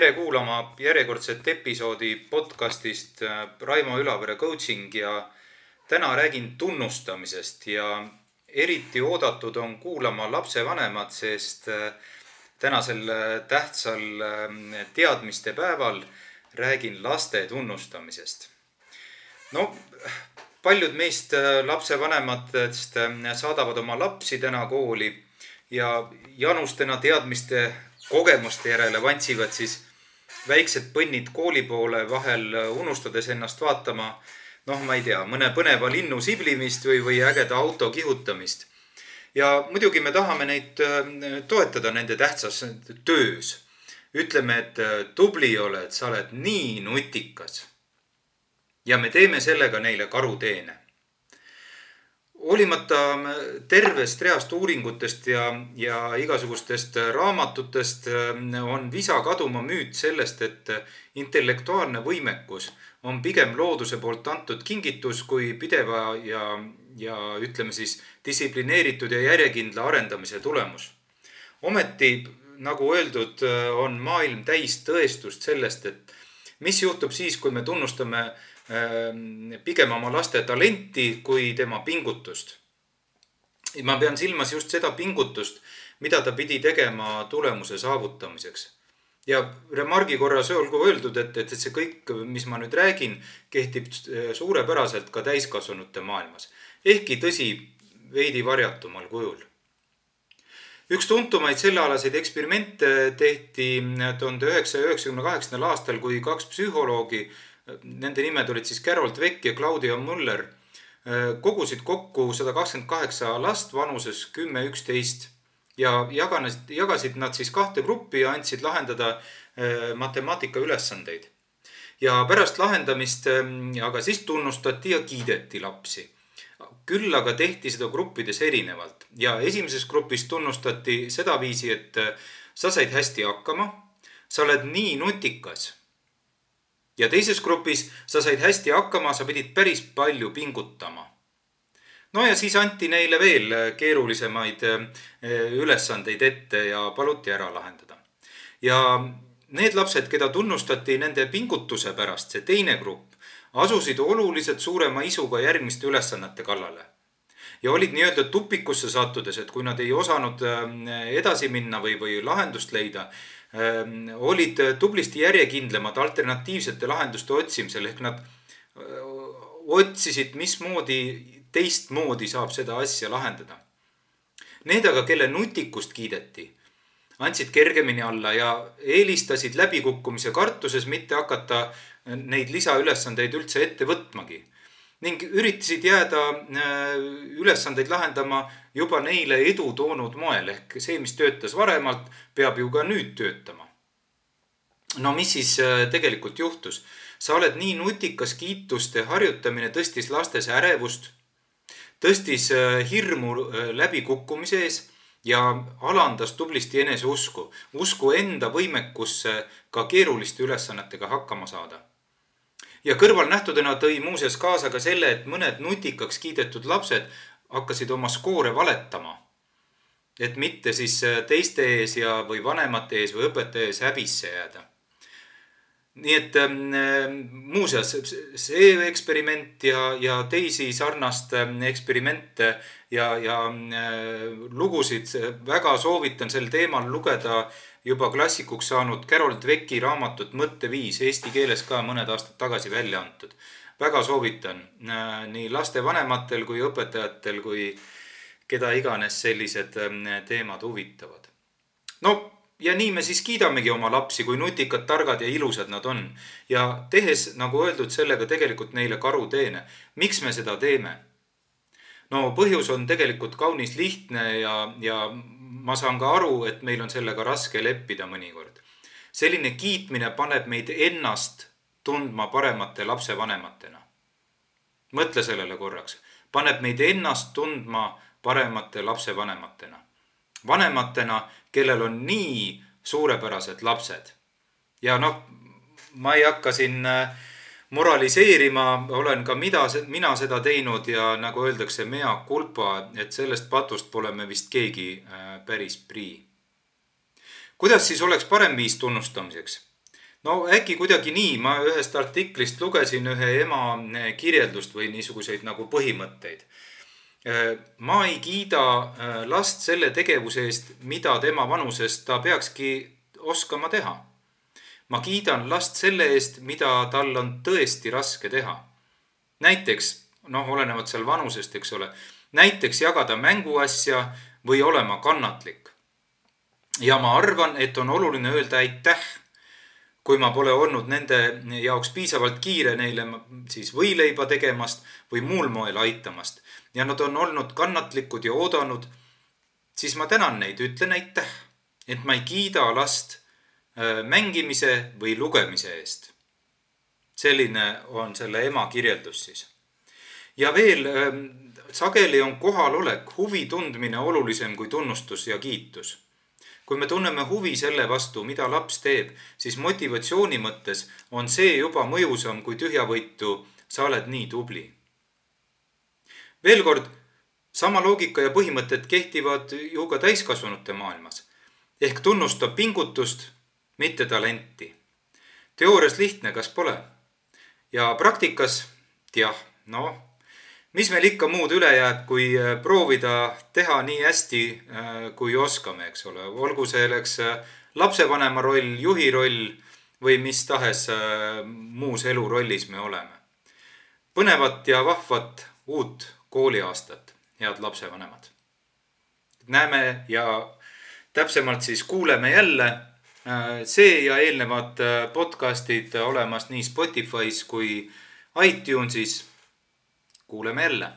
tere kuulama järjekordset episoodi podcastist äh, Raimo Ülavere coaching ja täna räägin tunnustamisest ja eriti oodatud on kuulama lapsevanemad, sest äh, tänasel äh, tähtsal teadmiste päeval räägin laste tunnustamisest. no paljud meist lapsevanematest saadavad oma lapsi täna kooli ja janustena teadmiste kogemuste järele vantsivad siis väiksed põnnid kooli poole vahel, unustades ennast vaatama, noh, ma ei tea, mõne põneva linnu siblimist või, või ägeda auto kihutamist. ja muidugi me tahame neid äh, toetada nende tähtsas töös. ütleme, et äh, tubli oled, sa oled nii nutikas. ja me teeme sellega neile karuteene hoolimata tervest reast uuringutest ja, ja igasugustest raamatutest on visa kaduma müüt sellest, et intellektuaalne võimekus on pigem looduse poolt antud kingitus kui pideva ja, ja ütleme siis distsiplineeritud ja järjekindla arendamise tulemus. ometi, nagu öeldud, on maailm täis tõestust sellest, et mis juhtub siis, kui me tunnustame äh, pigem oma laste talenti kui tema pingutust. ma pean silmas just seda pingutust, mida ta pidi tegema tulemuse saavutamiseks. ja remargi korras olgu öeldud, et, et, et see kõik, mis ma nüüd räägin, kehtib suurepäraselt ka täiskasvanute maailmas. ehkki tõsi, veidi varjatumal kujul üks tuntumaid sellealaseid eksperimente tehti tuhande üheksasaja üheksakümne kaheksandal aastal, kui kaks psühholoogi nende nimed olid siis Carol Dweck ja Claudia Muller, kogusid kokku sada kakskümmend kaheksa last vanuses kümme, üksteist ja jaganesid, jagasid nad siis kahte gruppi ja andsid lahendada äh, matemaatika ülesandeid. ja pärast lahendamist ähm, aga siis tunnustati ja kiideti lapsi. küll aga tehti seda gruppides erinevalt ja esimeses grupis tunnustati sedaviisi, et äh, sa said hästi hakkama, sa oled nii nutikas ja teises grupis sa said hästi hakkama, sa pidid päris palju pingutama. no ja siis anti neile veel keerulisemaid eh, ülesandeid ette ja paluti ära lahendada. ja need lapsed, keda tunnustati nende pingutuse pärast, see teine grupp, asusid oluliselt suurema isuga järgmiste ülesannete kallale ja olid nii-öelda tupikusse sattudes, et kui nad ei osanud eh, edasi minna või, või lahendust leida, olid tublisti järjekindlamad alternatiivsete lahenduste otsimisel ehk nad otsisid, mismoodi teistmoodi saab seda asja lahendada. Need aga, kelle nutikust kiideti, andsid kergemini alla ja eelistasid läbikukkumise kartuses mitte hakata neid lisaülesandeid üldse ette võtmagi ning üritasid jääda äh, ülesandeid lahendama juba neile edu toonud moel ehk see, mis töötas varemalt, peab ju ka nüüd töötama. no mis siis äh, tegelikult juhtus? sa oled nii nutikas, kiituste harjutamine tõstis lastes ärevust, tõstis äh, hirmu läbikukkumise ees ja alandas tublisti eneseusku, usku enda võimekusse ka keeruliste ülesannetega hakkama saada ja kõrvalnähtudena tõi muuseas kaasa ka selle, et mõned nutikaks kiidetud lapsed hakkasid oma skoore valetama. et mitte siis äh, teiste ees ja, või vanemate ees või õpetaja ees häbisse jääda. nii et ähm, äh, muuseas, see eksperiment ja, ja teisi sarnast ähm, eksperimente ja, ja äh, lugusid väga soovitan sel teemal lugeda juba klassikuks saanud Carol Dwecki raamatut Mõtteviis eesti keeles ka mõned aastad tagasi välja antud. väga soovitan äh, nii lastevanematel kui õpetajatel kui keda iganes sellised ähm, teemad huvitavad. no ja nii me siis kiidamegi oma lapsi, kui nutikad, targad ja ilusad nad on. ja tehes, nagu öeldud, sellega tegelikult neile karuteene. miks me seda teeme? no põhjus on tegelikult kaunis lihtne ja, ja ma saan ka aru, et meil on sellega raske leppida mõnikord. selline kiitmine paneb meid ennast tundma paremate lapsevanematena. mõtle sellele korraks, paneb meid ennast tundma paremate lapsevanematena. vanematena, kellel on nii suurepärased lapsed. ja noh, ma ei hakka siin äh, moraliseerima, olen ka mida, mina seda teinud ja nagu öeldakse, mea culpa, et sellest patust pole me vist keegi äh, päris prii. kuidas siis oleks parem viis tunnustamiseks? no äkki kuidagi nii, ma ühest artiklist lugesin ühe ema kirjeldust või niisuguseid nagu põhimõtteid. ma ei kiida last selle tegevuse eest, mida tema vanuses ta peakski oskama teha. Ma kiidan last selle eest, mida tal on tõesti raske teha. näiteks, noh, olenevalt seal vanusest, eks ole, näiteks jagada mänguasja või olema kannatlik. ja ma arvan, et on oluline öelda aitäh kui ma pole olnud nende jaoks piisavalt kiire neile siis võileiba tegemast või muul moel aitamast ja nad on olnud kannatlikud ja oodanud, siis ma tänan neid, ütlen aitäh, et ma ei kiida last mängimise või lugemise eest. selline on selle ema kirjeldus siis. ja veel ähm, sageli on kohalolek, huvi tundmine olulisem kui tunnustus ja kiitus kui me tunneme huvi selle vastu, mida laps teeb, siis motivatsiooni mõttes on see juba mõjusam kui tühjavõitu, sa oled nii tubli. veel kord, sama loogika ja põhimõtted kehtivad ju ka täiskasvanute maailmas. ehk tunnustab pingutust, mitte talenti. teoorias lihtne, kas pole? ja praktikas, jah, noh mis meil ikka muud üle jääb, kui äh, proovida teha nii hästi, äh, kui oskame, eks ole, olgu selleks äh, lapsevanema roll, juhi roll või mis tahes muus elurollis me oleme. põnevat ja vahvat uut kooliaastat, head lapsevanemad. näeme ja täpsemalt siis kuuleme jälle see ja eelnevad podcastid olemas nii Spotify's kui iTunesis. Kuuleme jälle